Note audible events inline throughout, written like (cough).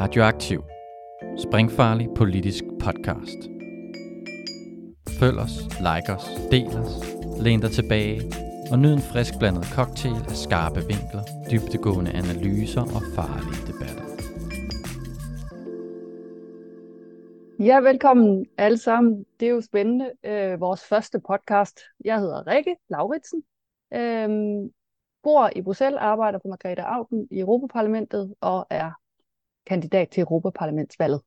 Radioaktiv. Springfarlig politisk podcast. Følg os, like os, del os, læn dig tilbage og nyd en frisk blandet cocktail af skarpe vinkler, dybtegående analyser og farlige debatter. Ja, velkommen alle sammen. Det er jo spændende. Øh, vores første podcast. Jeg hedder Rikke Lauritsen. Øh, bor i Bruxelles, arbejder for Margrethe Augen i Europaparlamentet og er kandidat til Europaparlamentsvalget.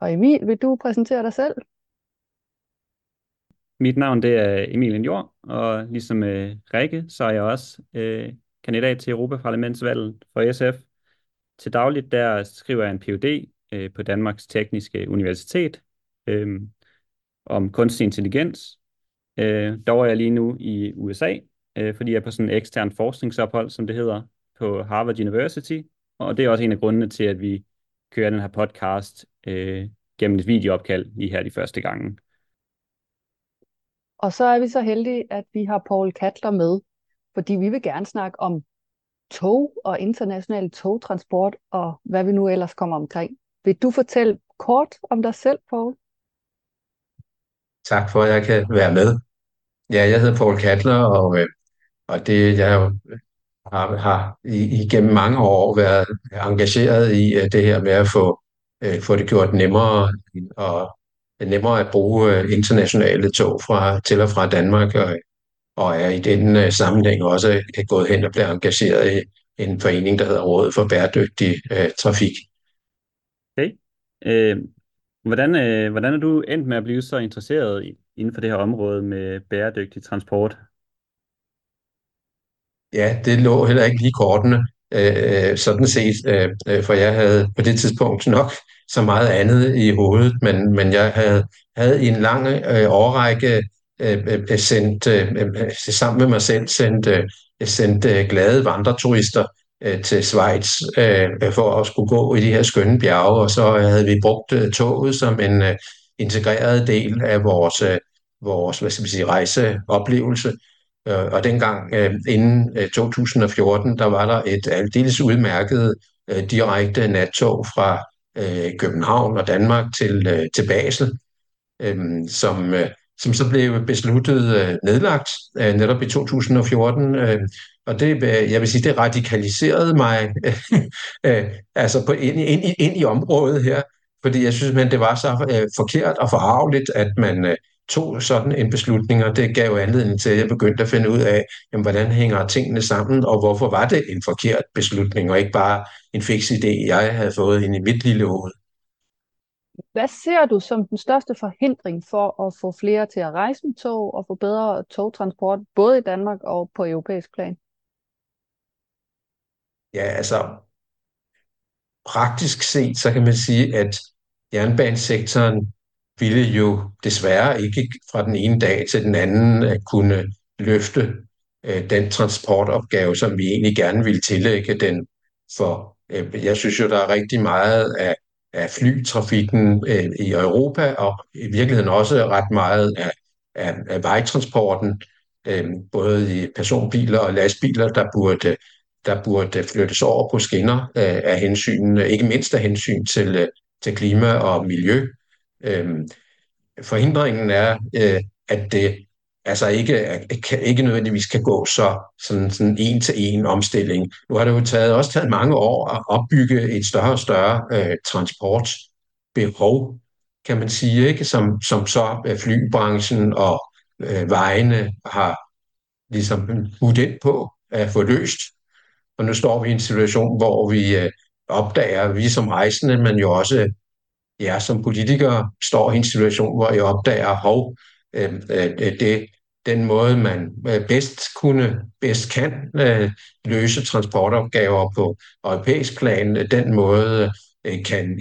Og Emil, vil du præsentere dig selv? Mit navn det er Emil Jord, og ligesom øh, Rikke, så er jeg også øh, kandidat til Europaparlamentsvalget for SF. Til dagligt der skriver jeg en Ph.D. Øh, på Danmarks Tekniske Universitet øh, om kunstig intelligens. Øh, dog er jeg lige nu i USA, øh, fordi jeg er på sådan en ekstern forskningsophold, som det hedder, på Harvard University, og det er også en af grundene til, at vi kører den her podcast øh, gennem et videoopkald lige her de første gange. Og så er vi så heldige, at vi har Paul Katler med, fordi vi vil gerne snakke om tog og international togtransport og hvad vi nu ellers kommer omkring. Vil du fortælle kort om dig selv, Paul? Tak for, at jeg kan være med. Ja, jeg hedder Paul Katler, og, øh, og det, jeg har, har igennem mange år været engageret i øh, det her med at få, øh, få det gjort nemmere og nemmere at bruge øh, internationale tog fra til og fra Danmark, og, og er i den sammenhæng også gået hen og blevet engageret i en forening, der hedder Rådet for Bæredygtig øh, Trafik. Okay. Øh, hvordan, øh, hvordan er du endt med at blive så interesseret inden for det her område med bæredygtig transport? Ja, det lå heller ikke lige kortene, øh, øh, sådan set, øh, øh, for jeg havde på det tidspunkt nok så meget andet i hovedet, men, men jeg havde, havde i en lang øh, årrække øh, øh sendt, øh, sammen med mig selv sendt, øh, sendt øh, glade vandreturister øh, til Schweiz øh, for at skulle gå i de her skønne bjerge, og så havde vi brugt øh, toget som en øh, integreret del af vores, øh, vores hvad skal man sige, rejseoplevelse. Øh, og dengang øh, inden øh, 2014, der var der et aldeles udmærket øh, direkte nattog fra øh, København og Danmark til, til Basel, øhm, som, som så blev besluttet nedlagt netop i 2014. Øhm, og det, jeg vil sige, det radikaliserede mig (laughs) altså på, ind, ind, ind i området her, fordi jeg synes, at det var så forkert og forarveligt, at man tog sådan en beslutning, og det gav anledning til, at jeg begyndte at finde ud af, jamen, hvordan hænger tingene sammen, og hvorfor var det en forkert beslutning, og ikke bare en fix idé, jeg havde fået ind i mit lille hoved. Hvad ser du som den største forhindring for at få flere til at rejse med tog og få bedre togtransport, både i Danmark og på europæisk plan? Ja, altså praktisk set, så kan man sige, at jernbanesektoren ville jo desværre ikke fra den ene dag til den anden at kunne løfte øh, den transportopgave, som vi egentlig gerne ville tillægge den. For øh, jeg synes jo, der er rigtig meget af, af flytrafikken øh, i Europa, og i virkeligheden også ret meget af, af, af vejtransporten, øh, både i personbiler og lastbiler, der burde, der burde flyttes over på skinner øh, af hensyn, ikke mindst af hensyn til, øh, til klima og miljø. Øhm, forhindringen er, øh, at det altså ikke, kan, ikke nødvendigvis kan gå så sådan, sådan en til en omstilling. Nu har det jo taget, også taget mange år at opbygge et større og større øh, transportbehov, kan man sige, ikke? Som, som så øh, flybranchen og øh, vejene har ligesom budt ind på at få løst. Og nu står vi i en situation, hvor vi øh, opdager, vi som rejsende, men jo også jeg som politiker står i en situation, hvor jeg opdager, hov, øh, øh det, den måde, man øh, bedst kunne, bedst kan øh, løse transportopgaver på europæisk plan, øh, den måde øh, kan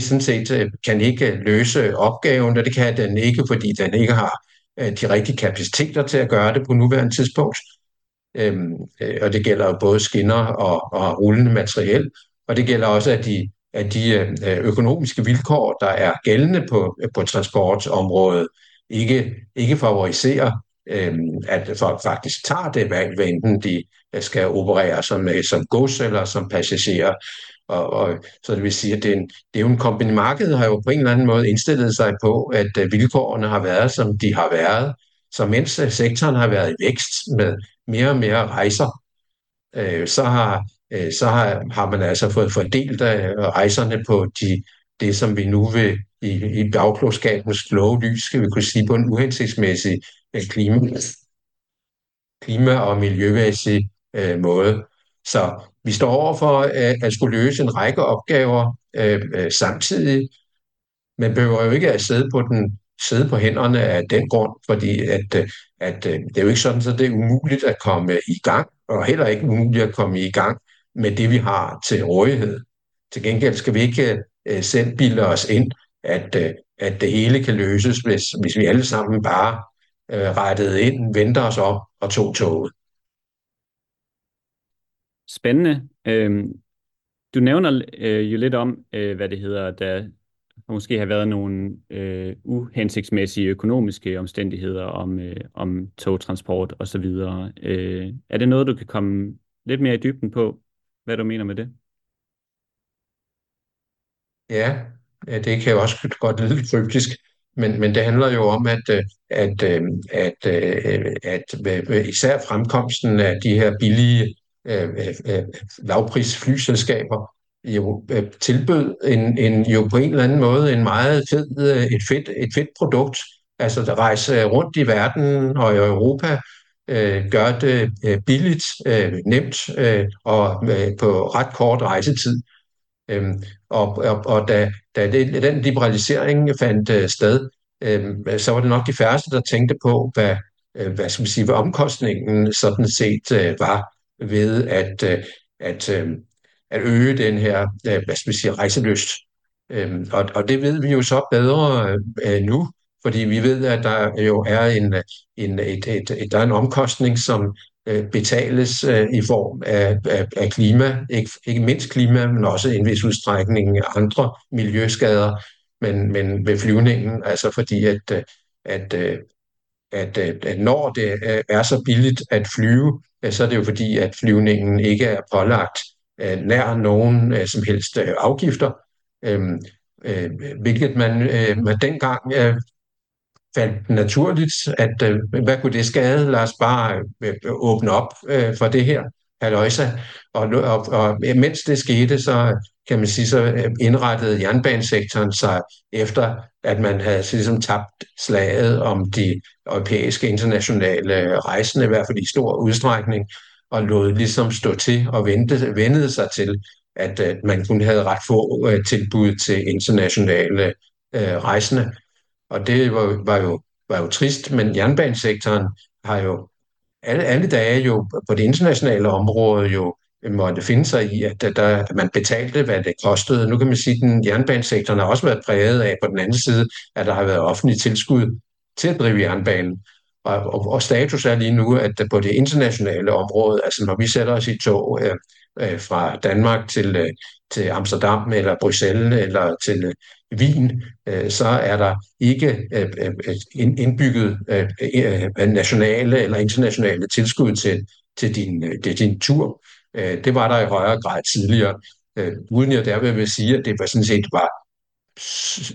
sådan set kan ikke løse opgaven, og det kan den ikke, fordi den ikke har de rigtige kapaciteter til at gøre det på nuværende tidspunkt. Øhm, og det gælder både skinner og, og rullende materiel, og det gælder også, at de af de øh, øh, økonomiske vilkår, der er gældende på, øh, på transportområdet, ikke, ikke favoriserer øh, at folk faktisk tager det valg, hvad enten de skal operere som, som gods eller som passagerer. Og, og, så det vil sige, at det er, en, det er jo en kompagni. Markedet har jo på en eller anden måde indstillet sig på, at vilkårene har været, som de har været. Så mens sektoren har været i vækst med mere og mere rejser, øh, så, har, øh, så har, har man altså fået fordelt af rejserne på de, det, som vi nu vil i, i bagklogskabens kloge lys, skal vi kunne sige, på en uhensigtsmæssig øh, klima, klima- og miljømæssig øh, måde. Så vi står over for at, at skulle løse en række opgaver øh, øh, samtidig. Man behøver jo ikke at sidde på den sidde på hænderne af den grund, fordi at, øh, at, at det er jo ikke sådan, at det er umuligt at komme i gang, og heller ikke umuligt at komme i gang med det, vi har til rådighed. Til gengæld skal vi ikke øh, selv bilde os ind, at, øh, at det hele kan løses, hvis, hvis vi alle sammen bare øh, rettede ind, vendte os op og tog toget. Spændende. Øhm, du nævner øh, jo lidt om, øh, hvad det hedder, der måske har været nogle øh, uhensigtsmæssige økonomiske omstændigheder om, øh, om togtransport osv. Øh, er det noget, du kan komme lidt mere i dybden på, hvad du mener med det? Ja, det kan jo også godt lyde lidt kryptisk, men, men det handler jo om, at, øh, at, øh, at, øh, at, at, at især fremkomsten af de her billige lavprisflyselskaber jo tilbød en, en, jo på en eller anden måde en meget fed, et fedt, et fedt produkt. Altså der rejse rundt i verden og i Europa, øh, gør det øh, billigt, øh, nemt øh, og øh, på ret kort rejsetid. Øhm, og og, og da, da det, den liberalisering fandt øh, sted, øh, så var det nok de færreste, der tænkte på, hvad, øh, hvad skal man sige, hvad omkostningen sådan set øh, var ved at, øh, at, øh, at øge den her, øh, hvad skal man sige, rejseløst. Øh, og, og det ved vi jo så bedre øh, nu, fordi vi ved, at der jo er en, en, et, et, et, der er en omkostning, som øh, betales øh, i form af, af, af klima, ikke, ikke mindst klima, men også en vis udstrækning af andre miljøskader, men, men ved flyvningen, altså fordi at, at, at, at, at når det er så billigt at flyve, så er det jo fordi, at flyvningen ikke er pålagt øh, nær nogen øh, som helst øh, afgifter, øhm, hvilket man, man dengang fandt naturligt, at øh, hvad kunne det skade? Lad os bare øh, åbne op øh, for det her haløjsa. Og, og, og mens det skete, så kan man sige, så øh, indrettede jernbanesektoren sig efter, at man havde ligesom tabt slaget om de europæiske internationale rejsende, i hvert fald i stor udstrækning, og lod ligesom stå til og vente, vendede sig til, at at man kun havde ret få uh, tilbud til internationale uh, rejsende. Og det var, var, jo, var jo trist, men jernbanesektoren har jo alle, alle dage jo på det internationale område jo måtte finde sig i, at der, man betalte, hvad det kostede. Nu kan man sige, at den jernbanesektoren har også været præget af på den anden side, at der har været offentlige tilskud til at drive jernbanen. Og, og, og status er lige nu, at på det internationale område, altså når vi sætter os i tog øh, øh, fra Danmark til, øh, til Amsterdam eller Bruxelles eller til vin, Wien, så er der ikke øh, øh, indbygget nationale eller internationale tilskud til, til, din, til din tur. Det var der i højere grad tidligere, uden jeg derved vil sige, at det var sådan set var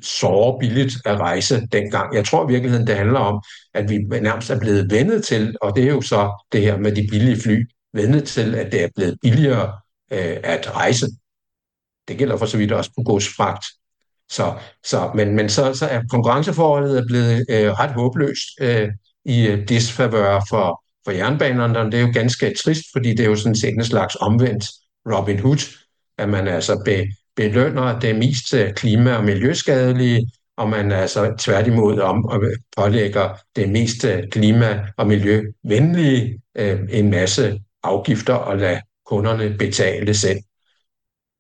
så billigt at rejse dengang. Jeg tror i virkeligheden, det handler om, at vi nærmest er blevet vendet til, og det er jo så det her med de billige fly, vendet til, at det er blevet billigere at rejse. Det gælder for så vidt også på godsfragt. Så, så, men, men så, så er konkurrenceforholdet er blevet øh, ret håbløst øh, i øh, disfavør for, for jernbanerne, og det er jo ganske trist, fordi det er jo sådan set en slags omvendt Robin Hood, at man altså be, belønner det mest øh, klima- og miljøskadelige, og man altså tværtimod om og øh, pålægger det mest øh, klima- og miljøvenlige øh, en masse afgifter og lade kunderne betale selv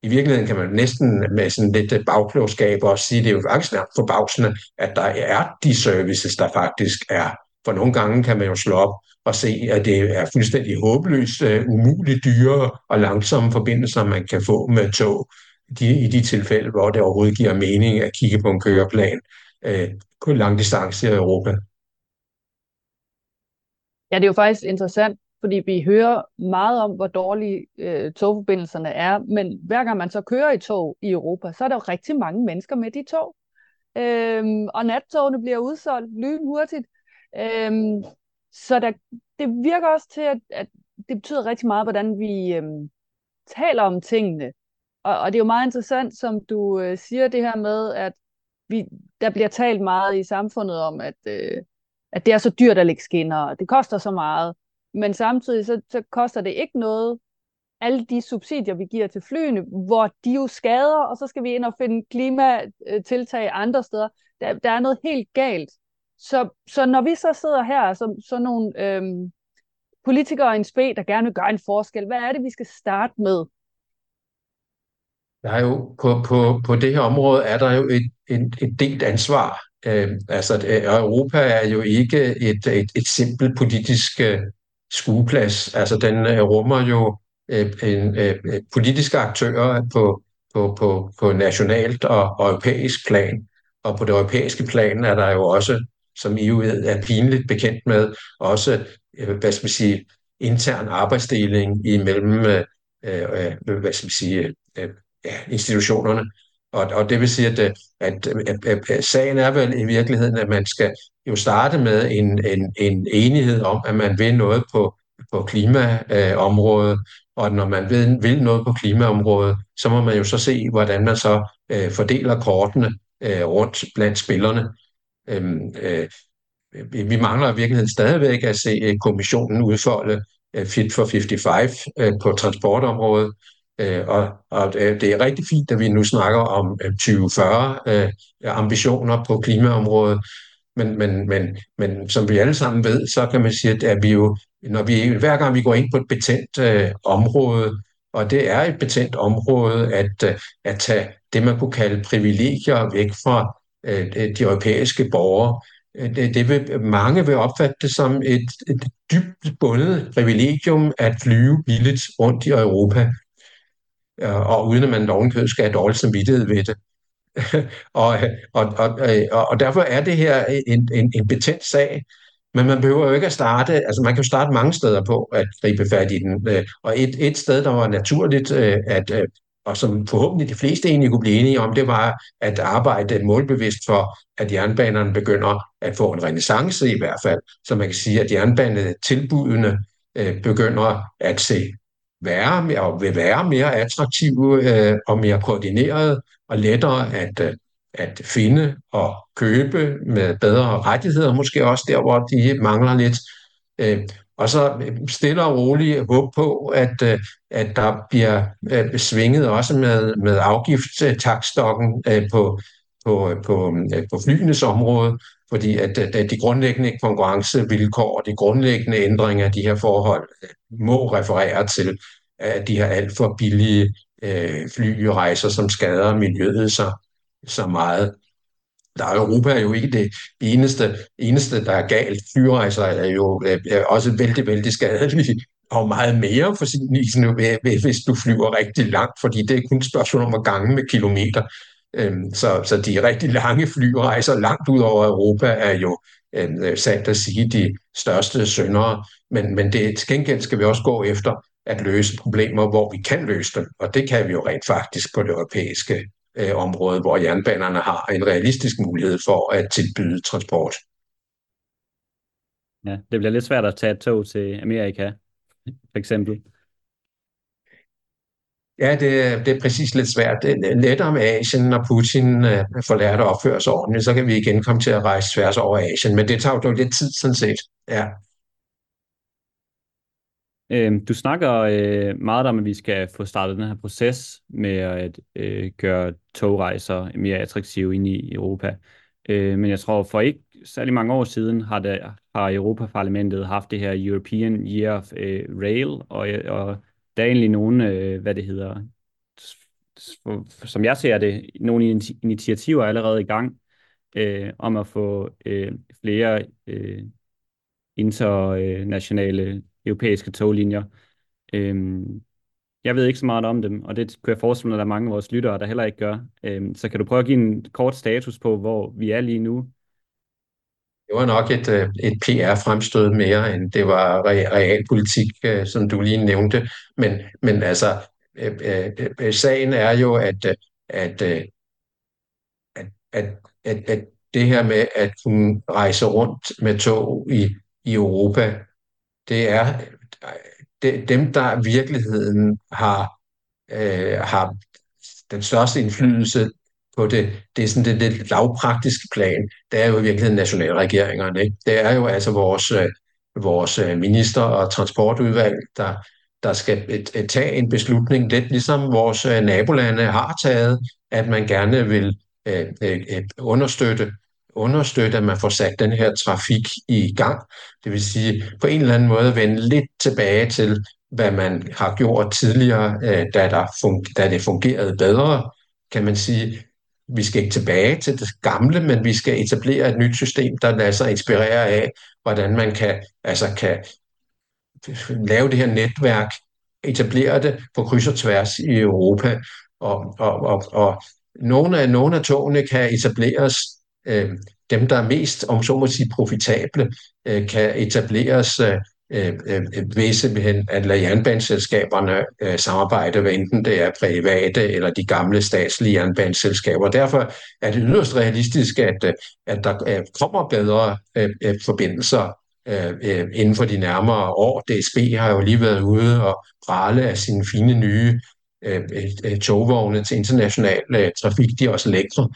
i virkeligheden kan man næsten med sådan lidt øh, bagklogskab også sige, at det er jo faktisk nærmest forbavsende, at der er de services, der faktisk er. For nogle gange kan man jo slå op og se, at det er fuldstændig håbløst, uh, umuligt dyre og langsomme forbindelser, man kan få med tog de, i de tilfælde, hvor det overhovedet giver mening at kigge på en køreplan uh, på lang distance i Europa. Ja, det er jo faktisk interessant, fordi vi hører meget om, hvor dårlige øh, togforbindelserne er, men hver gang man så kører i tog i Europa, så er der jo rigtig mange mennesker med de tog. Øhm, og nattogene bliver udsolgt lynhurtigt. Øhm, så der, det virker også til, at, at det betyder rigtig meget, hvordan vi øhm, taler om tingene. Og, og det er jo meget interessant, som du øh, siger det her med, at vi, der bliver talt meget i samfundet om, at, øh, at det er så dyrt at lægge skinner, og det koster så meget. Men samtidig så, så koster det ikke noget, alle de subsidier, vi giver til flyene, hvor de jo skader, og så skal vi ind og finde klimatiltag andre steder. Der, der er noget helt galt. Så, så når vi så sidder her som så nogle øhm, politikere i en spæ, der gerne vil gøre en forskel, hvad er det, vi skal starte med? Der er jo på, på, på det her område er der jo et, et, et delt ansvar. Øh, altså, Europa er jo ikke et, et, et simpelt politisk øh, skueplads. Altså, den øh, rummer jo øh, en, øh, øh, politiske aktører på, på, på, på nationalt og, og europæisk plan. Og på det europæiske plan er der jo også, som I jo er pinligt bekendt med, også, øh, hvad skal man sige, intern arbejdsdeling imellem, øh, øh, hvad skal man sige, øh, ja, institutionerne. Og, og det vil sige, at, øh, at, at, at, at sagen er vel i virkeligheden, at man skal jo starte med en, en, en enighed om, at man vil noget på, på klimaområdet, og når man vil, vil noget på klimaområdet, så må man jo så se, hvordan man så øh, fordeler kortene øh, rundt blandt spillerne. Øhm, øh, vi mangler i virkeligheden stadigvæk at se øh, kommissionen udfolde øh, Fit for 55 øh, på transportområdet, Øh, og, og øh, det er rigtig fint, at vi nu snakker om øh, 2040 øh, ambitioner på klimaområdet, men, men, men, men som vi alle sammen ved, så kan man sige, at vi jo, når vi, hver gang vi går ind på et betændt øh, område, og det er et betændt område, at, øh, at tage det, man kunne kalde privilegier væk fra øh, de europæiske borgere, det, det vil, mange vil opfatte det som et, et dybt bundet privilegium at flyve billigt rundt i Europa. Øh, og uden at man ovenkød skal have dårlig samvittighed ved det. (laughs) og, og, og, og derfor er det her en, en, en betændt sag, men man behøver jo ikke at starte, altså man kan jo starte mange steder på at gribe fat i den. Øh, og et, et sted, der var naturligt, øh, at, og som forhåbentlig de fleste egentlig kunne blive enige om, det var at arbejde målbevidst for, at jernbanerne begynder at få en renaissance i hvert fald, så man kan sige, at jernbanetilbudene begynder at se være mere, og vil være mere attraktive øh, og mere koordinerede og lettere at, øh, at finde og købe med bedre rettigheder, måske også der, hvor de mangler lidt. Øh, og så øh, stille og roligt håb på, at, øh, at der bliver øh, svinget også med, med afgiftstakstokken øh, på, på, øh, på, øh, på flyenes område, fordi at, at de grundlæggende konkurrencevilkår og de grundlæggende ændringer af de her forhold øh, må referere til at de her alt for billige øh, flyrejser, som skader miljøet så, så meget. Der er Europa er jo ikke det eneste, eneste der er galt. Flyrejser er jo øh, er også vældig, vældig skadelige og meget mere for sin hvis du flyver rigtig langt, fordi det er kun et spørgsmål om at gange med kilometer. Øhm, så, så de rigtig lange flyrejser langt ud over Europa er jo øhm, øh, sandt at sige de største syndere. Men, men det, til gengæld skal vi også gå efter at løse problemer, hvor vi kan løse dem. Og det kan vi jo rent faktisk på det europæiske øh, område, hvor jernbanerne har en realistisk mulighed for at tilbyde transport. Ja, det bliver lidt svært at tage et tog til Amerika, for eksempel. Ja, det, det er præcis lidt svært. Det er lettere med Asien, når Putin øh, får lært at opføre sig ordentligt, så kan vi igen komme til at rejse tværs over Asien, men det tager jo lidt tid sådan set. Ja. Øh, du snakker øh, meget om, at vi skal få startet den her proces med at øh, gøre togrejser mere attraktive ind i Europa. Øh, men jeg tror, for ikke særlig mange år siden har, det, har Europaparlamentet haft det her European Year of øh, Rail, og, og der er egentlig nogle, øh, hvad det hedder, som jeg ser det, nogle initiativer allerede i gang øh, om at få øh, flere øh, internationale europæiske toglinjer. Øh, jeg ved ikke så meget om dem, og det kunne jeg forestille mig, at der er mange af vores lyttere, der heller ikke gør. Øh, så kan du prøve at give en kort status på, hvor vi er lige nu? Det var nok et, øh, et PR-fremstød mere, end det var realpolitik, øh, som du lige nævnte. Men, men altså, øh, øh, øh sagen er jo, at, at, at, at, at, at det her med at kunne rejse rundt med tog i, i Europa, det er det, dem, der i virkeligheden har, øh, har den største indflydelse på det, det er sådan det, lidt lavpraktiske plan, det er jo i virkeligheden nationalregeringerne. Ikke? Det er jo altså vores, øh, vores øh, minister- og transportudvalg, der, der skal et, et, tage en beslutning, lidt ligesom vores øh, nabolande har taget, at man gerne vil øh, øh, understøtte understøtte, at man får sat den her trafik i gang. Det vil sige på en eller anden måde vende lidt tilbage til, hvad man har gjort tidligere, øh, da, der fun- da det fungerede bedre, kan man sige. Vi skal ikke tilbage til det gamle, men vi skal etablere et nyt system, der lader sig inspirere af, hvordan man kan, altså kan lave det her netværk, etablere det på kryds og tværs i Europa. Og, og, og, og nogle, af, nogle af togene kan etableres øh, dem, der er mest, om så må sige, profitable, øh, kan etableres øh, Øh, øh, øh, ved simpelthen at lade jernbaneselskaberne øh, samarbejde, hvad enten det er private eller de gamle statslige jernbaneselskaber. Derfor er det yderst realistisk, at, øh, at der øh, kommer bedre øh, øh forbindelser øh, inden for de nærmere år. DSB har jo lige været ude og prale af sine fine nye øh, togvogne til international øh, trafik. De er også lækre.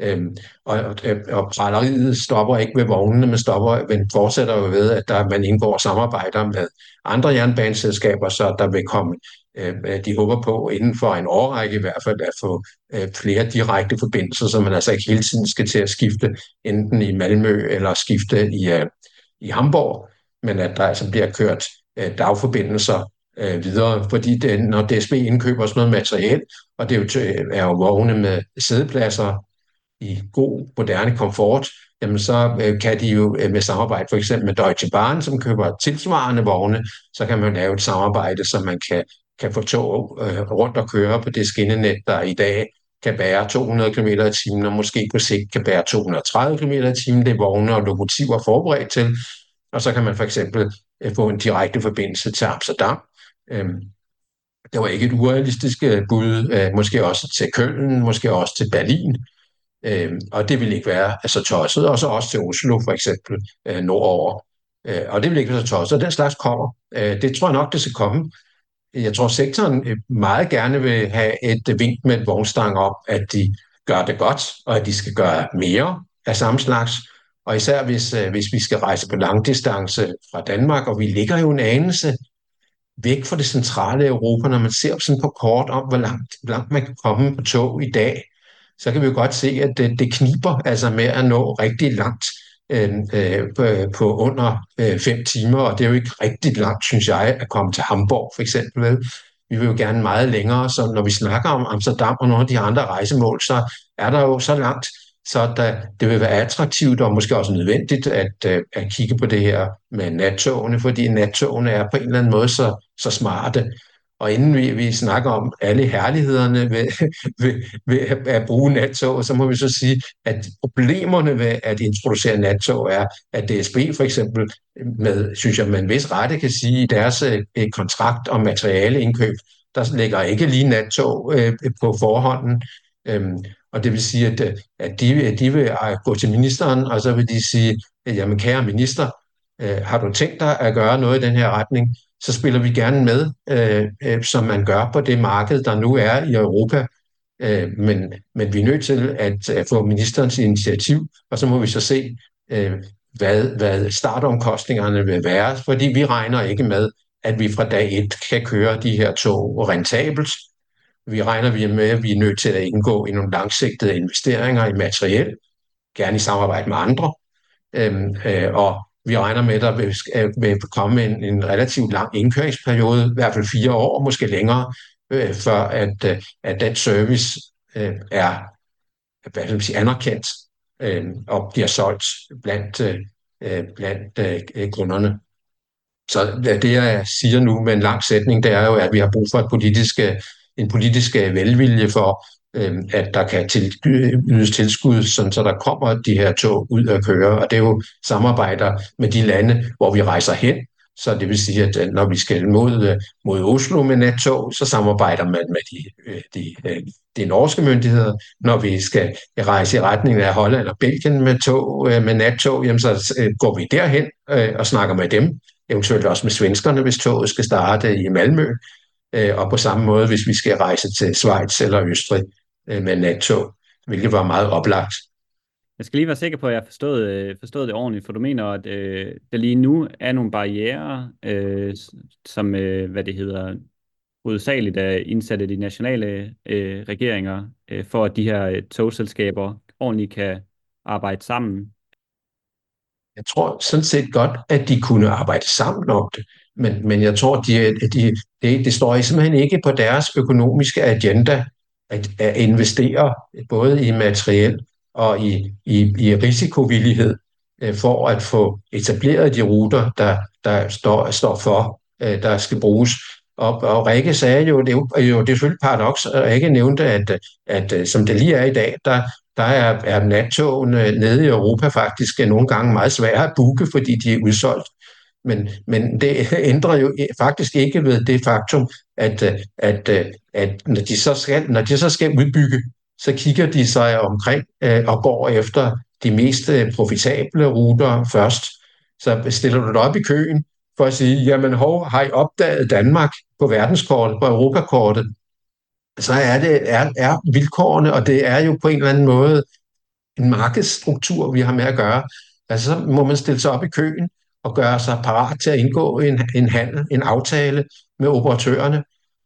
Øhm, og, og, øhm, og praleriet stopper ikke ved vognene, men, stopper, men fortsætter jo ved, at der, man indgår samarbejder med andre jernbaneselskaber, så der vil komme, øhm, øh, de håber på inden for en årrække i hvert fald, at få øh, flere direkte forbindelser, så man altså ikke hele tiden skal til at skifte enten i Malmø eller skifte i, øh, i Hamburg, men at der altså bliver kørt øh, dagforbindelser øh, videre, fordi det, når DSB indkøber sådan noget materiel, og det er jo, er jo vogne med sædepladser, i god, moderne komfort, jamen så øh, kan de jo øh, med samarbejde for eksempel med Deutsche Bahn, som køber tilsvarende vogne, så kan man lave et samarbejde, så man kan, kan få tog øh, rundt og køre på det skinnenet, der i dag kan bære 200 km i timen, og måske på sigt kan bære 230 km i timen. Det er vogne og lokomotiver forberedt til. Og så kan man for eksempel øh, få en direkte forbindelse til Amsterdam. Øhm, det var ikke et urealistisk øh, bud, øh, måske også til Køln, måske også til Berlin. Øh, og det vil ikke være så tosset, og så også til Oslo for eksempel øh, nordover. Øh, og det vil ikke være så tosset, og den slags kommer. Øh, det tror jeg nok, det skal komme. Jeg tror, sektoren øh, meget gerne vil have et vink med en vognstang om, at de gør det godt, og at de skal gøre mere af samme slags. Og især hvis, øh, hvis vi skal rejse på langdistance fra Danmark, og vi ligger jo en anelse væk fra det centrale Europa, når man ser sådan på kort om, hvor langt, hvor langt man kan komme på tog i dag, så kan vi jo godt se, at det, det kniber altså med at nå rigtig langt øh, øh på under øh, fem timer, og det er jo ikke rigtig langt, synes jeg, at komme til Hamburg for eksempel. Vel? Vi vil jo gerne meget længere, så når vi snakker om Amsterdam og nogle af de andre rejsemål, så er der jo så langt, så der, det vil være attraktivt og måske også nødvendigt at, øh, at kigge på det her med nattogene, fordi nattogene er på en eller anden måde så, så smarte, og inden vi, vi snakker om alle herlighederne ved, (laughs) ved, ved at bruge nattog, så må vi så sige, at problemerne ved at introducere nattog er, at DSB for eksempel, med, synes jeg, man vis rette kan sige, i deres eh, kontrakt om materialeindkøb, der ligger ikke lige nattog eh, på forhånden. Øhm, og det vil sige, at, at de, de vil ah, gå til ministeren, og så vil de sige, jamen kære minister, øh, har du tænkt dig at gøre noget i den her retning? Så spiller vi gerne med, øh, øh, som man gør på det marked, der nu er i Europa. Øh, men, men vi er nødt til at, at få ministerens initiativ, og så må vi så se, øh, hvad, hvad startomkostningerne vil være, fordi vi regner ikke med, at vi fra dag et kan køre de her tog rentabelt. Vi regner vi med, at vi er nødt til at indgå i nogle langsigtede investeringer i materiel, gerne i samarbejde med andre. Øhm, øh, og vi regner med, at der vil, vil komme en, en relativt lang indkøringsperiode, i hvert fald fire år, måske længere, øh, før at, øh, at den service øh, er hvad skal man sige, anerkendt øh, og bliver solgt blandt, øh, øh blandt øh, kunderne. Så det, jeg siger nu med en lang sætning, det er jo, at vi har brug for et politisk, øh, en politisk øh, velvilje for øh, at der kan til, ydes tilskud, sådan, så der kommer de her tog ud at køre. Og det er jo samarbejder med de lande, hvor vi rejser hen. Så det vil sige, at øh, når vi skal mod, øh, mod Oslo med nattog, så samarbejder man med de, øh, de, de norske myndigheder. Når vi skal rejse i retning af Holland eller Belgien med, tog, med nattog, jamen så går vi derhen og snakker med dem. Eventuelt også med svenskerne, hvis toget skal starte i Malmø. Og på samme måde, hvis vi skal rejse til Schweiz eller Østrig med nattog, hvilket var meget oplagt. Jeg skal lige være sikker på, at jeg forstået, øh, forstået det ordentligt, for du mener, at øh, der lige nu er nogle barriere, øh, som, øh, hvad det hedder, hovedsageligt er indsat af de nationale øh, regeringer, øh, for at de her øh, togselskaber ordentligt kan arbejde sammen. Jeg tror sådan set godt, at de kunne arbejde sammen om det, men, men jeg tror, de, de, det, det står simpelthen ikke på deres økonomiske agenda at, at investere både i materiel og i, i, i risikovillighed øh, for at få etableret de ruter, der, der står, står for, øh, der skal bruges. Og, og Rikke sagde jo, det er jo, det er selvfølgelig paradoks, og Rikke nævnte, at, at, øh, som det lige er i dag, der, der er, er nattogene nede i Europa faktisk nogle gange meget svære at booke, fordi de er udsolgt. Men, men det ændrer jo faktisk ikke ved det faktum, at, øh, at, øh, at når, de så skal, når de så skal udbygge, så kigger de sig omkring øh, og går efter de mest øh, profitable ruter først. Så stiller du dig op i køen for at sige, jamen hov, har I opdaget Danmark på verdenskortet, på europakortet? Så er det er, er vilkårene, og det er jo på en eller anden måde en markedsstruktur, vi har med at gøre. Altså så må man stille sig op i køen og gøre sig parat til at indgå en, en handel, en aftale med operatørerne,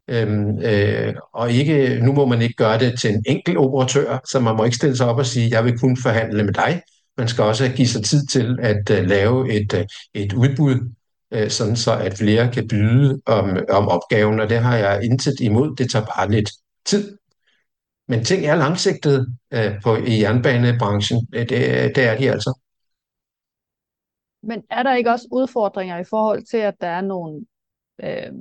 Øhm, øh, og ikke, nu må man ikke gøre det til en enkelt operatør, så man må ikke stille sig op og sige, jeg vil kun forhandle med dig. Man skal også give sig tid til at uh, lave et, uh, et udbud, uh, sådan så at flere kan byde om, om opgaven, og det har jeg intet imod. Det tager bare lidt tid. Men ting er langsigtet uh, på, i jernbanebranchen. Det, det er de altså. Men er der ikke også udfordringer i forhold til, at der er nogle øh,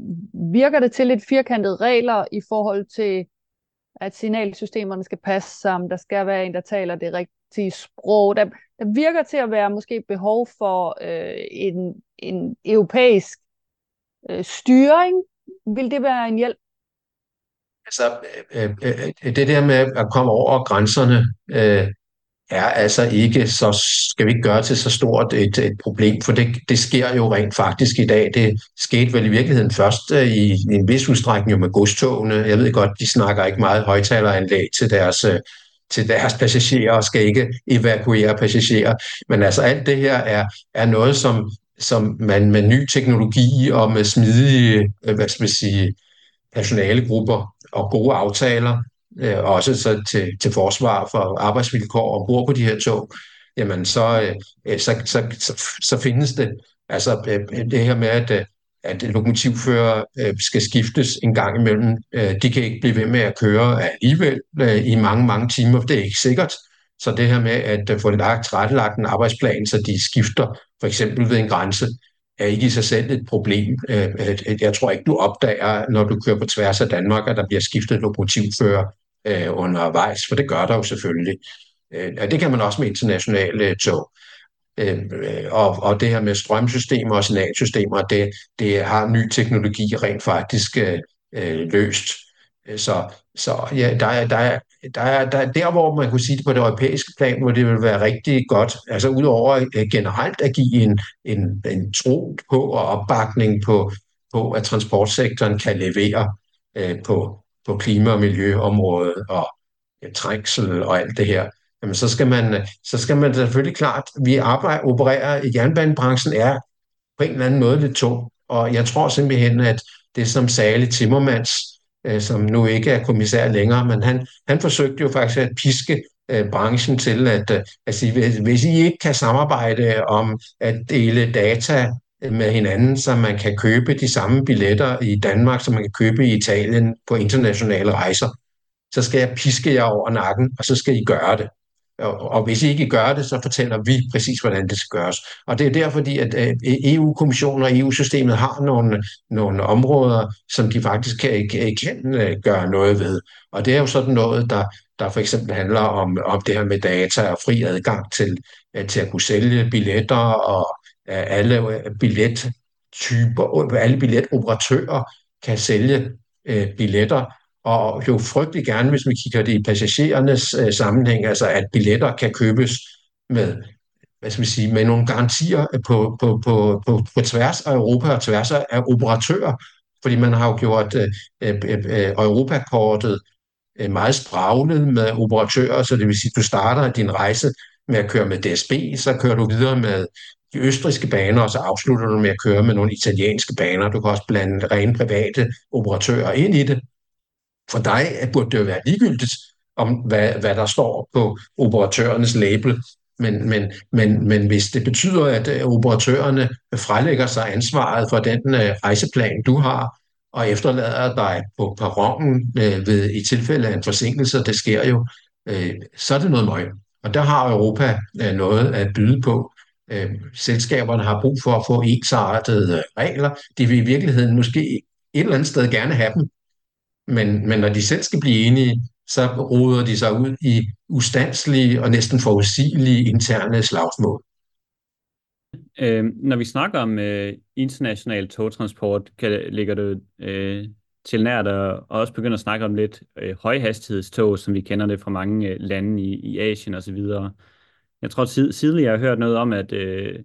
virker det til lidt firkantede regler i forhold til, at signalsystemerne skal passe sammen, der skal være en, der taler det rigtige sprog. Der, der virker til at være måske behov for øh, en, en europæisk øh, styring. Vil det være en hjælp? Altså, øh, øh, øh det der med at komme over grænserne, øh, er altså ikke så, skal vi ikke gøre til så stort et, et problem, for det, det sker jo rent faktisk i dag. Det skete vel i virkeligheden først øh, i, i en vis udstrækning jo med godstogene. Jeg ved godt, de snakker ikke meget højtaleranlæg til deres, øh, til deres passagerer og skal ikke evakuere passagerer. Men altså alt det her er, er noget, som, som man med ny teknologi og med smidige, øh, hvad skal man sige, personalegrupper og gode aftaler øh, også så til, til forsvar for arbejdsvilkår ombord på de her tog, jamen så, øh, så, så, så, så findes det. Altså øh, det her med, at, øh, at lokomotivfører øh, skal skiftes en gang imellem, øh, de kan ikke blive ved med at køre alligevel øh, i mange, mange timer, det er ikke sikkert. Så det her med at øh, få lagt, tilrettelagt en arbejdsplan, så de skifter for eksempel ved en grænse, er ikke i sig selv et problem. Øh, jeg tror ikke, du opdager, når du kører på tværs af Danmark, at der bliver skiftet lokomotivfører øh, undervejs, for det gør der jo selvfølgelig. Øh, og det kan man også med internationale tog. Og, og det her med strømsystemer og signalsystemer, det, det har ny teknologi rent faktisk øh, løst. Så, så ja, der er, der, er, der, er, der, der, hvor man kunne sige det på det europæiske plan, hvor det vil være rigtig godt, altså udover øh, generelt at give en, en, en tro på og opbakning på, på, at transportsektoren kan levere øh, på, på klima- og miljøområdet og ja, trængsel og alt det her, jamen så skal man, så skal man selvfølgelig klart, vi arbejder, opererer i jernbanebranchen er på en eller anden måde lidt tung, og jeg tror simpelthen, at det som Sale Timmermans, øh, som nu ikke er kommissær længere, men han, han forsøgte jo faktisk at piske øh, branchen til at, øh, at sige, hvis, hvis I ikke kan samarbejde om at dele data med hinanden, så man kan købe de samme billetter i Danmark, som man kan købe i Italien på internationale rejser. Så skal jeg piske jer over nakken, og så skal I gøre det og, hvis I ikke gør det, så fortæller vi præcis, hvordan det skal gøres. Og det er derfor, at øh, EU-kommissionen og EU-systemet har nogle, nogle områder, som de faktisk kan, kan, øh, gøre noget ved. Og det er jo sådan noget, der, der for eksempel handler om, om det her med data og fri adgang til, øh, til at kunne sælge billetter og alle billettyper, alle billetoperatører kan sælge billetter, og jo frygtelig gerne, hvis vi kigger det i passagerernes øh, sammenhæng, altså at billetter kan købes med, hvad skal vi sige, med nogle garantier på, på, på, på, på tværs af Europa og tværs af operatører, fordi man har jo gjort øh, øh, øh, Europakortet øh, meget spraglet med operatører, så det vil sige, at du starter din rejse med at køre med DSB, så kører du videre med de østriske baner, og så afslutter du med at køre med nogle italienske baner. Du kan også blande rene private operatører ind i det. For dig burde det jo være ligegyldigt, om hvad, hvad der står på operatørernes label. Men, men, men, men hvis det betyder, at øh, operatørerne frelægger sig ansvaret for den øh, rejseplan, du har, og efterlader dig på perronen øh, ved, i tilfælde af en forsinkelse, det sker jo, øh, så er det noget møg. Og der har Europa øh, noget at byde på. Øh, selskaberne har brug for at få ensartede øh, regler. De vil i virkeligheden måske et eller andet sted gerne have dem, men, men når de selv skal blive enige, så roder de sig ud i ustandslige og næsten forudsigelige interne slagsmål. Øh, når vi snakker om øh, international togtransport, kan, ligger det øh, til nært at også begynde at snakke om lidt øh, højhastighedstog, som vi kender det fra mange øh, lande i, i Asien osv. Jeg tror tidligere jeg har hørt noget om, at øh,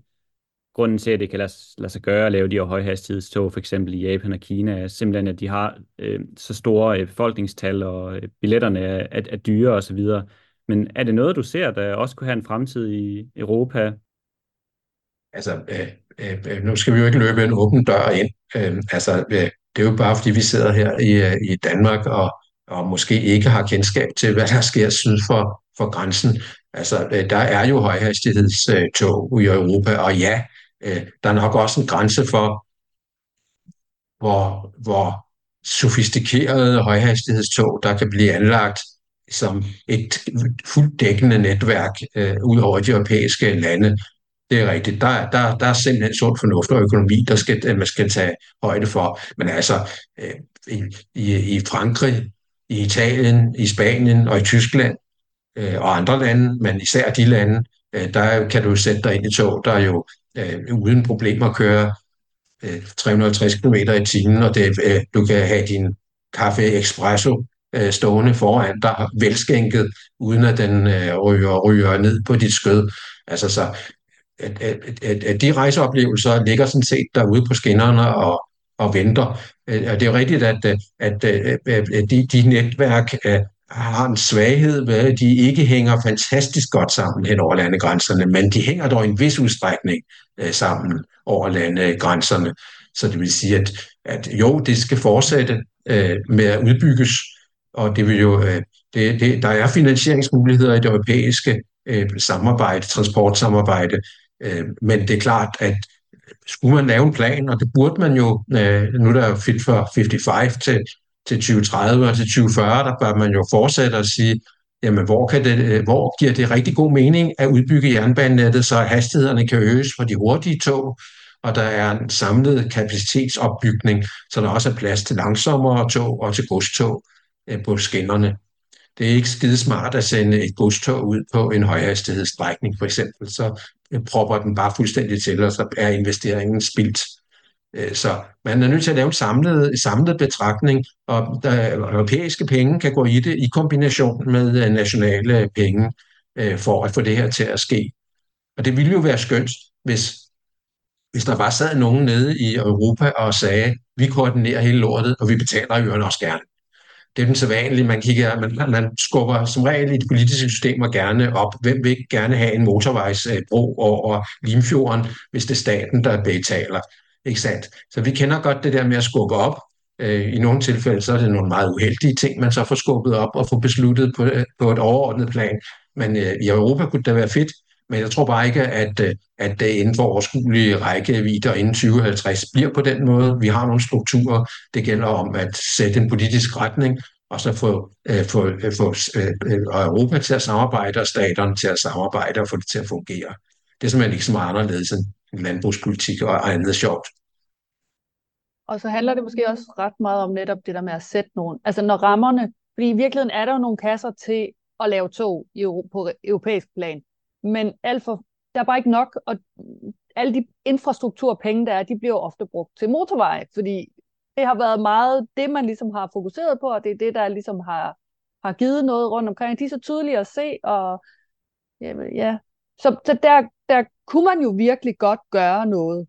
grunden til, at det kan lade, lade sig gøre at lave de her højhastighedstog, for eksempel i Japan og Kina, er simpelthen, at de har øh, så store øh, befolkningstal, og øh, billetterne er, er, er dyre osv. Men er det noget, du ser, der også kunne have en fremtid i Europa? Altså, øh, øh, øh, nu skal vi jo ikke løbe en åben dør ind. Øh, altså, øh, det er jo bare, fordi vi sidder her i, øh, i Danmark og, og måske ikke har kendskab til, hvad der sker syd for, for grænsen. Altså, øh, der er jo højhastighedstog i Europa, og ja, øh, der er nok også en grænse for, hvor, hvor sofistikerede højhastighedstog, der kan blive anlagt som et fuldt dækkende netværk øh, ud over de europæiske lande. Det er rigtigt. Der, der, der er simpelthen sund fornuft og økonomi, der skal, øh, man skal tage højde for. Men altså, øh, i, i Frankrig, i Italien, i Spanien og i Tyskland øh, og andre lande, men især de lande, øh, der kan du sætte dig ind i tog, der er jo øh, uden problemer køre øh, 350 km i timen, og det, øh, du kan have din kaffe espresso øh, stående foran dig, velskænket, uden at den øh, ryger, ryger ned på dit skød. Altså så, at, at, at, at de rejseoplevelser ligger sådan set derude på skinnerne og, og venter. Øh, og det er jo rigtigt, at, øh, at, at, at de, de netværk har en svaghed ved, at de ikke hænger fantastisk godt sammen hen over landegrænserne, men de hænger dog i en vis udstrækning øh, sammen over landegrænserne. Så det vil sige, at, at jo, det skal fortsætte øh, med at udbygges, og det vil jo, øh, det, det, der er finansieringsmuligheder i det europæiske øh, samarbejde, transportsamarbejde, øh, men det er klart, at skulle man lave en plan, og det burde man jo, øh, nu der er fit for 55 til til 2030 og til 2040, der bør man jo fortsætte at sige, jamen hvor, kan det, øh, hvor giver det rigtig god mening at udbygge jernbanenettet, så hastighederne kan øges for de hurtige tog, og der er en samlet kapacitetsopbygning, så der også er plads til langsommere tog og til godstog øh, på skinnerne. Det er ikke skide smart at sende et godstog ud på en højhastighedsstrækning, for eksempel, så øh, propper den bare fuldstændig til, og så er investeringen spildt. Øh, så man er nødt til at lave en samlet, samlet betragtning, og øh, der, europæiske penge kan gå i det i kombination med øh, nationale penge for at få det her til at ske. Og det ville jo være skønt, hvis, hvis der bare sad nogen nede i Europa og sagde, vi koordinerer hele lortet, og vi betaler jo også gerne. Det er den sædvanlige, man kigger, man, man skubber som regel i de politiske systemer gerne op. Hvem vil ikke gerne have en motorvejsbro over Limfjorden, hvis det er staten, der betaler? Ikke sandt? Så vi kender godt det der med at skubbe op. Øh, I nogle tilfælde så er det nogle meget uheldige ting, man så får skubbet op og får besluttet på, øh, på et overordnet plan. Men øh, i Europa kunne det være fedt, men jeg tror bare ikke, at, øh, at det inden for overskuelige rækkevidder inden 2050 bliver på den måde. Vi har nogle strukturer. Det gælder om at sætte en politisk retning, og så få, øh, få, øh, få øh, øh Europa til at samarbejde, og staterne til at samarbejde og få det til at fungere. Det er simpelthen ikke så meget anderledes end landbrugspolitik og andet sjovt. Og så handler det måske også ret meget om netop det der med at sætte nogen, altså når rammerne, fordi i virkeligheden er der jo nogle kasser til at lave tog i, på europæisk plan, men alt for, der er bare ikke nok, og alle de infrastrukturpenge, der er, de bliver ofte brugt til motorveje, fordi det har været meget det, man ligesom har fokuseret på, og det er det, der ligesom har, har givet noget rundt omkring. De er så tydelige at se, og ja, ja. Så, så der, der kunne man jo virkelig godt gøre noget.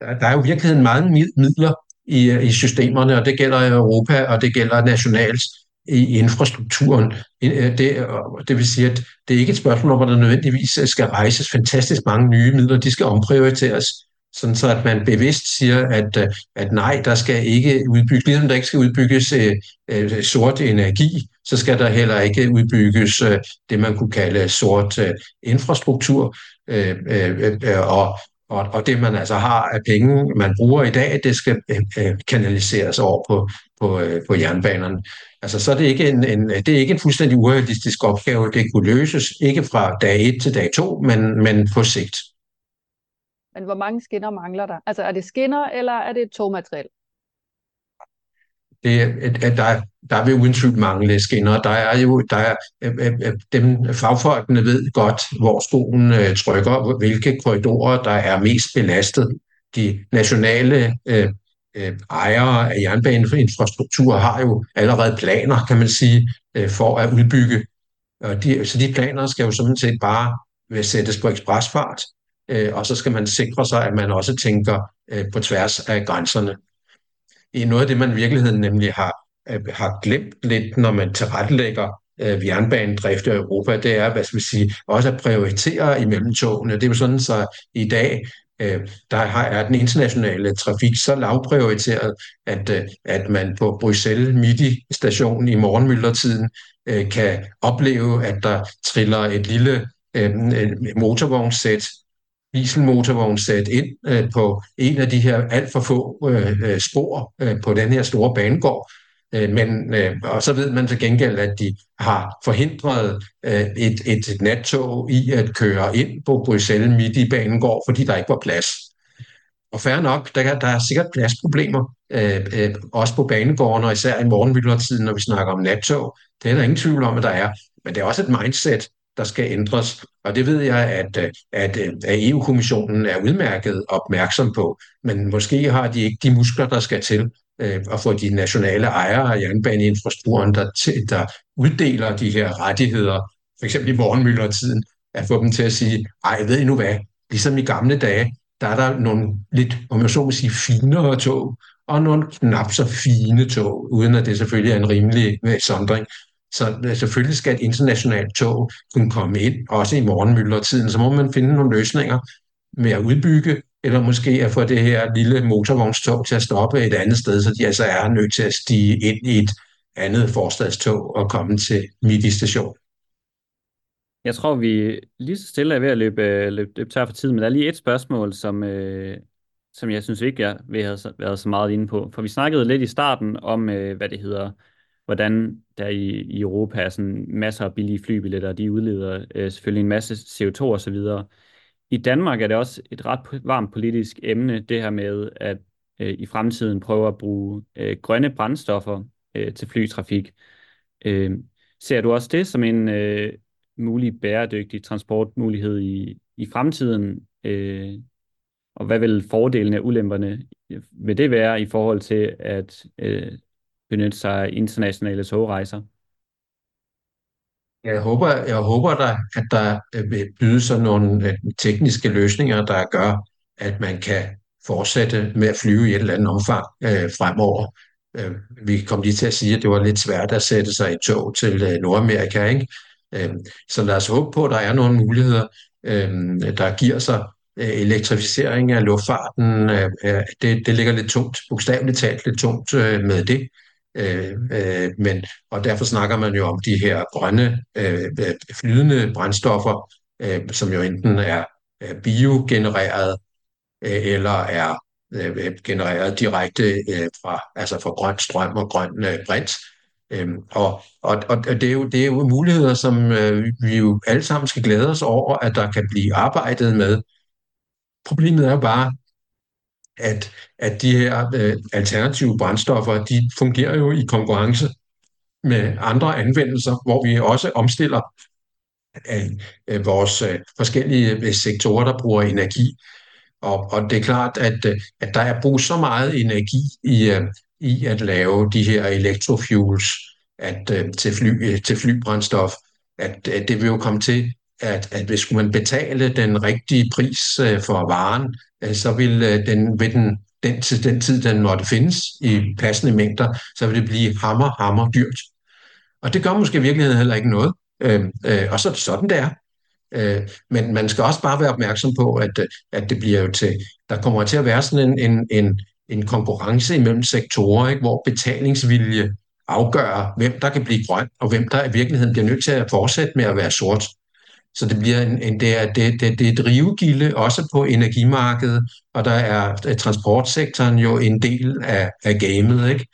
Der, der er jo virkeligheden mange midler i, øh, i systemerne, og det gælder i Europa, og det gælder nationalt i infrastrukturen. Øh, det, det vil sige, at det er ikke et spørgsmål om, at der nødvendigvis øh, skal rejses fantastisk mange nye midler. De skal omprioriteres, sådan så at man bevidst siger, at, at nej, der skal ikke udbygges, ligesom der ikke skal udbygges øh, sort energi, så skal der heller ikke udbygges øh, det, man kunne kalde sort øh, infrastruktur. Øh, øh, øh, og, og, og det, man altså har af penge, man bruger i dag, det skal øh, øh, kanaliseres over på, på, øh, på jernbanerne. Altså, så er det ikke en, en, det er ikke en fuldstændig urealistisk opgave. Det kunne løses ikke fra dag 1 til dag 2, men, men på sigt. Men hvor mange skinner mangler der? Altså, er det skinner, eller er det togmateriel? Det, at, at der, der vil uden tvivl mangle skinner. Der er jo, der er, øh, øh, øh, dem, fagfolkene ved godt, hvor skoen øh, trykker, hvilke korridorer, der er mest belastet. De nationale øh, øh, ejere af jernbaneinfrastruktur har jo allerede planer, kan man sige, øh, for at udbygge. Og de, så de planer skal jo sådan set bare sættes på ekspresfart, øh, og så skal man sikre sig, at man også tænker øh, på tværs af grænserne. I noget af det, man i virkeligheden nemlig har, øh, har glemt lidt, når man tilrettelægger øh, jernbanedrift i Europa, det er, hvad skal vi sige, også at prioritere imellem togene. Det er jo sådan, så i dag øh, der har, er den internationale trafik så lavprioriteret, at, øh, at man på Bruxelles Midi station i morgenmyldertiden øh, kan opleve, at der triller et lille øh, motorvognssæt dieselmotorvognsæt ind øh, på en af de her alt for få øh, øh, spor øh, på den her store banegård. Øh, men, øh, og så ved man til gengæld, at de har forhindret øh, et, et nattog i at køre ind på Bruxelles midt i banegård, fordi der ikke var plads. Og færre nok, der, der er sikkert pladsproblemer, øh, øh, også på banegården, og især i morgenmidlertiden, når vi snakker om nattog. Det er der ingen tvivl om, at der er. Men det er også et mindset, der skal ændres. Og det ved jeg, at, øh, at, øh, at EU-kommissionen er udmærket opmærksom på, men måske har de ikke de muskler, der skal til øh, at få de nationale ejere af jernbaneinfrastrukturen, der, der uddeler de her rettigheder, for eksempel i morgenmyldertiden, at få dem til at sige, ej, ved I nu hvad, ligesom i gamle dage, der er der nogle lidt, om jeg så må sige, finere tog, og nogle knap så fine tog, uden at det selvfølgelig er en rimelig øh, sondring. Så øh, selvfølgelig skal et internationalt tog kunne komme ind, også i morgenmyldretiden. Så må man finde nogle løsninger med at udbygge, eller måske at få det her lille motorvognstog til at stoppe et andet sted, så de altså er nødt til at stige ind i et andet forstadstog og komme til midt station. Jeg tror, vi lige så stille er ved at løbe, øh, løbe, løbe tør for tid, men der er lige et spørgsmål, som, øh, som jeg synes ikke, jeg vil have været så meget inde på. For vi snakkede lidt i starten om, øh, hvad det hedder, hvordan der i, i Europa er sådan masser af billige flybilletter, og de udleder øh, selvfølgelig en masse CO2 og så videre. I Danmark er det også et ret varmt politisk emne, det her med at øh, i fremtiden prøve at bruge øh, grønne brændstoffer øh, til flytrafik. Øh, ser du også det som en øh, mulig bæredygtig transportmulighed i, i fremtiden? Øh, og hvad vil fordelene og ulemperne øh, ved det være i forhold til at øh, benytte sig af internationale togrejser? Jeg håber, jeg håber da, at der øh, vil byde sig nogle øh, tekniske løsninger, der gør, at man kan fortsætte med at flyve i et eller andet omfang øh, fremover. Øh, vi kom lige til at sige, at det var lidt svært at sætte sig i tog til øh, Nordamerika, ikke? Øh, så lad os håbe på, at der er nogle muligheder, øh, der giver sig øh, elektrificering af luftfarten. Øh, øh det, det ligger lidt tungt, bogstaveligt talt lidt tungt øh, med det. Øh, øh, men, og derfor snakker man jo om de her grønne øh, øh flydende brændstoffer, øh, som jo enten er, er biogenereret øh, eller er øh, genereret direkte øh, fra, altså fra grøn strøm og grøn øh, brint. Øhm, og, og, og det, er jo, det er jo muligheder, som øh, vi jo alle sammen skal glæde os over, at der kan blive arbejdet med. Problemet er bare, at, at de her øh, alternative brændstoffer, de fungerer jo i konkurrence med andre anvendelser, hvor vi også omstiller af, vores øh, forskellige øh, sektorer, der bruger energi. Og, og det er klart, at, at der er brug så meget energi i, øh, i at lave de her electrofuels at, øh, til, fly, til flybrændstof, at, at det vil jo komme til, at, at hvis man betale den rigtige pris for varen, Øh, så vil øh, den, ved den, den, til den tid, den måtte findes i passende mængder, så vil det blive hammer, hammer dyrt. Og det gør måske i virkeligheden heller ikke noget. Øh, øh, og så er det sådan, det er. Øh, men man skal også bare være opmærksom på, at, øh, at det bliver jo til, der kommer til at være sådan en, en, en, en konkurrence imellem sektorer, ikke, hvor betalingsvilje afgør, hvem der kan blive grøn, og hvem der i virkeligheden bliver nødt til at fortsætte med at være sort. Så det bliver en, en det, er, det, det, det er et drivgilde også på energimarkedet, og der er, er transportsektoren jo en del af, af gamet, ikke?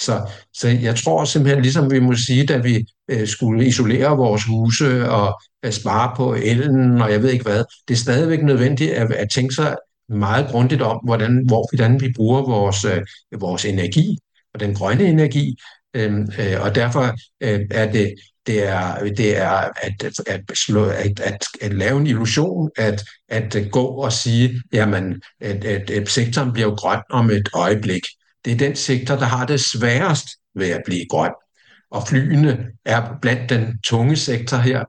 Så, så jeg tror simpelthen, ligesom vi må sige, da vi øh, skulle isolere vores huse og øh, spare på elen og jeg ved ikke hvad, det er stadigvæk nødvendigt at, at tænke sig meget grundigt om, hvordan, hvor, hvordan vi bruger vores, øh, vores energi og den grønne energi. Øh, øh, og derfor øh, er det, det er, det er at, at, slå, at, at, at lave en illusion, at, at gå og sige, jamen, at, at, at sektoren bliver jo grøn om et øjeblik det er den sektor, der har det sværest ved at blive grøn. Og flyene er blandt den tunge sektor her,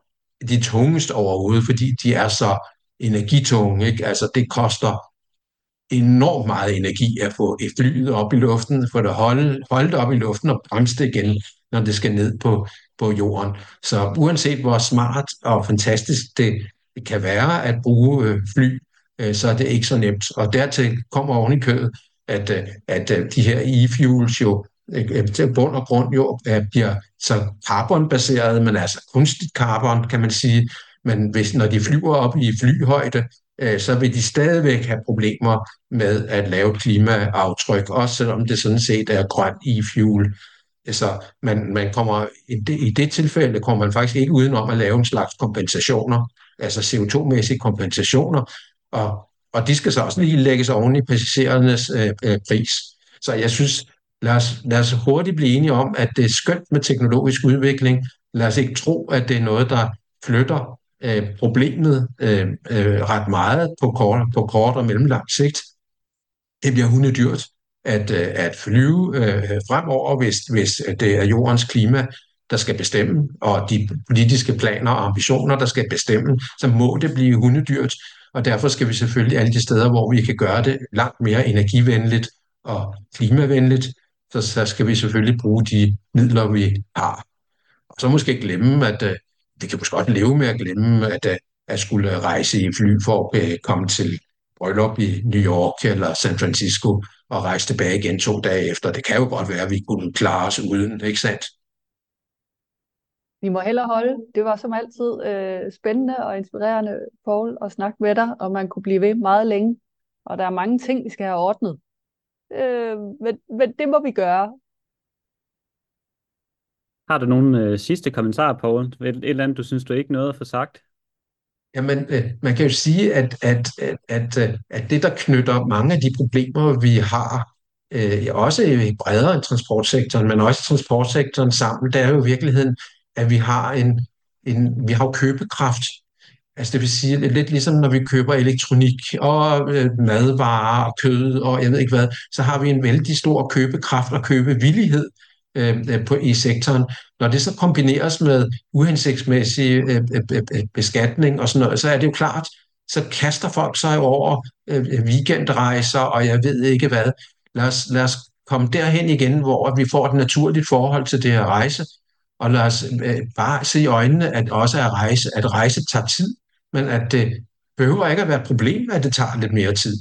de tungeste overhovedet, fordi de er så energitunge. Ikke? Altså det koster enormt meget energi at få flyet op i luften, få det holde, holde det op i luften og bremse det igen, når det skal ned på, på jorden. Så uanset hvor smart og fantastisk det kan være at bruge øh, fly, øh, så er det ikke så nemt. Og dertil kommer oven i kødet, at, øh, at øh, de her e-fuels jo øh, øh, til bund og grund jo øh, bliver så carbonbaseret, men altså kunstigt carbon, kan man sige. Men hvis, når de flyver op i flyhøjde, Øh, så vil de stadigvæk have problemer med at lave klimaaftryk, også selvom det sådan set er grøn e-fuel. Så man, man kommer, i, det, i det tilfælde kommer man faktisk ikke udenom at lave en slags kompensationer, altså CO2-mæssige kompensationer, og og de skal så også lige lægges oven i passagerernes øh, øh, pris. Så jeg synes, lad os, lad os hurtigt blive enige om, at det er skønt med teknologisk udvikling. Lad os ikke tro, at det er noget, der flytter øh, problemet øh, øh, ret meget på kort, på kort og mellemlang sigt. Det bliver hundedyrt at, øh, at flyve øh, fremover, hvis, hvis det er jordens klima, der skal bestemme, og de politiske planer og ambitioner, der skal bestemme, så må det blive hundedyrt. Og derfor skal vi selvfølgelig alle de steder, hvor vi kan gøre det langt mere energivenligt og klimavenligt, så, så skal vi selvfølgelig bruge de midler, vi har. Og så måske glemme, at øh, vi kan måske godt leve med at glemme, at, øh, at skulle rejse i fly for at øh, komme til bryllup i New York eller San Francisco og rejse tilbage igen to dage efter. Det kan jo godt være, at vi kunne klare os uden, ikke sandt? vi må hellere holde. Det var som altid øh, spændende og inspirerende, Paul, at snakke med dig, og man kunne blive ved meget længe. Og der er mange ting, vi skal have ordnet. Øh, men, men det må vi gøre. Har du nogle øh, sidste kommentarer, Poul? Et, et eller andet, du synes, du ikke noget at få sagt? Jamen, øh, man kan jo sige, at, at, at, at, øh, at det, der knytter mange af de problemer, vi har, øh, også bredere end transportsektoren, men også transportsektoren sammen, det er jo i virkeligheden at vi har en, en vi har købekraft. Altså det vil sige, det er lidt ligesom når vi køber elektronik og øh, madvarer og kød og jeg ved ikke hvad, så har vi en vældig stor købekraft og købevillighed Øh, øh, på, i sektoren. Når det så kombineres med uhensigtsmæssig øh øh, øh, øh, beskatning og sådan noget, så er det jo klart, så kaster folk sig over øh, weekendrejser og jeg ved ikke hvad. Lad os, lad os komme derhen igen, hvor vi får et naturligt forhold til det her rejse, og lad os øh, bare se i øjnene, at også at rejse, at rejse tager tid, men at det behøver ikke at være et problem, at det tager lidt mere tid.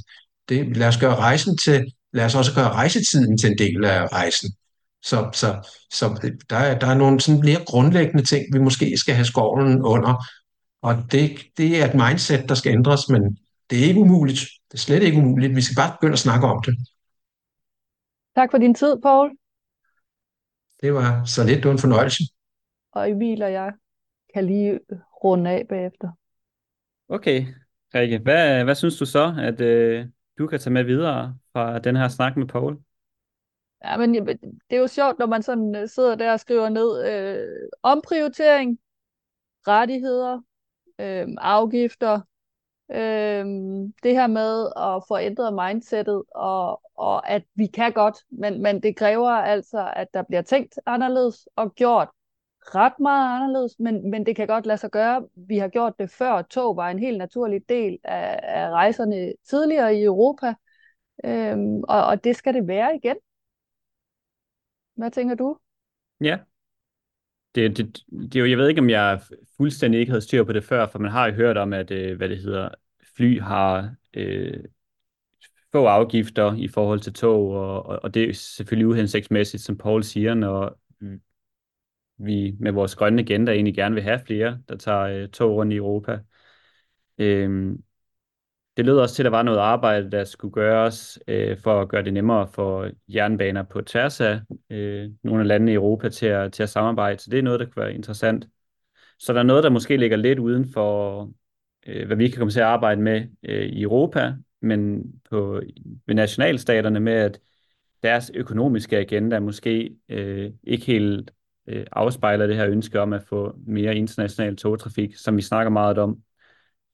Det, lad os gøre rejsen til, lad os også gøre rejsetiden til en del af rejsen. Så, så, så der, er, der er nogle sådan mere grundlæggende ting, vi måske skal have skovlen under. Og det, det er et mindset, der skal ændres, men Det er ikke umuligt. Det er slet ikke umuligt. Vi skal bare begynde at snakke om det. Tak for din tid, Paul. Det var så lidt, det var en fornøjelse. Og Emil og jeg kan lige runde af bagefter. Okay, Rikke. Hvad, hvad synes du så, at øh, du kan tage med videre fra den her snak med Paul? Ja, men det er jo sjovt, når man sådan øh, sidder der og skriver ned øh, omprioritering, rettigheder, øh, afgifter, øh, det her med at få ændret mindsetet, og, og at vi kan godt, men, men det kræver altså, at der bliver tænkt anderledes og gjort ret meget anderledes, men, men det kan godt lade sig gøre. Vi har gjort det før. Tog var en helt naturlig del af, af rejserne tidligere i Europa, øhm, og, og det skal det være igen. Hvad tænker du? Ja, det, det, det er jeg ved ikke, om jeg fuldstændig ikke havde styr på det før, for man har jo hørt om, at øh, hvad det hedder, fly har øh, få afgifter i forhold til tog, og, og, og det er selvfølgelig uhensigtsmæssigt, som Paul siger, når vi med vores grønne agenda egentlig gerne vil have flere, der tager øh, tog rundt i Europa. Øhm, det lød også til, at der var noget arbejde, der skulle gøres øh, for at gøre det nemmere for jernbaner på tværs af øh, nogle af landene i Europa til at, til at samarbejde. Så det er noget, der kunne være interessant. Så der er noget, der måske ligger lidt uden for, øh, hvad vi kan komme til at arbejde med øh, i Europa, men på, ved nationalstaterne med, at deres økonomiske agenda måske øh, ikke helt øh, afspejler det her ønske om at få mere international togtrafik, som vi snakker meget om.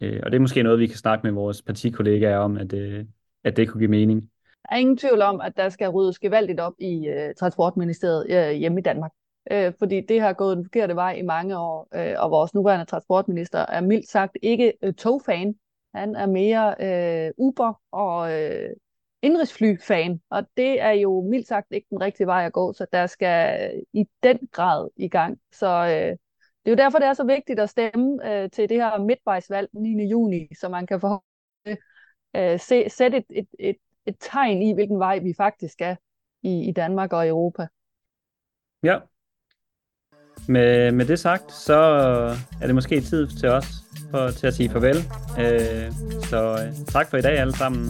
Øh, og det er måske noget, vi kan snakke med vores partikollegaer om, at, øh, at det kunne give mening. Der er ingen tvivl om, at der skal ryddes gevaldigt op i øh, Transportministeriet øh, hjemme i Danmark. Øh, fordi det har gået den forkerte vej i mange år, øh, og vores nuværende transportminister er mildt sagt ikke øh, togfan. Han er mere øh, Uber og øh, indrigsfly-fan, og det er jo mildt sagt ikke den rigtige vej at gå, så der skal øh, i den grad i gang. Så øh, det er jo derfor, det er så vigtigt at stemme øh, til det her midtvejsvalg 9. juni, så man kan forhåbentlig øh, se, sætte et, et, et, et tegn i, hvilken vej vi faktisk er i, i Danmark og Europa. Ja. Med, med det sagt, så er det måske tid til os for, til at sige farvel. Øh, så øh, tak for i dag alle sammen.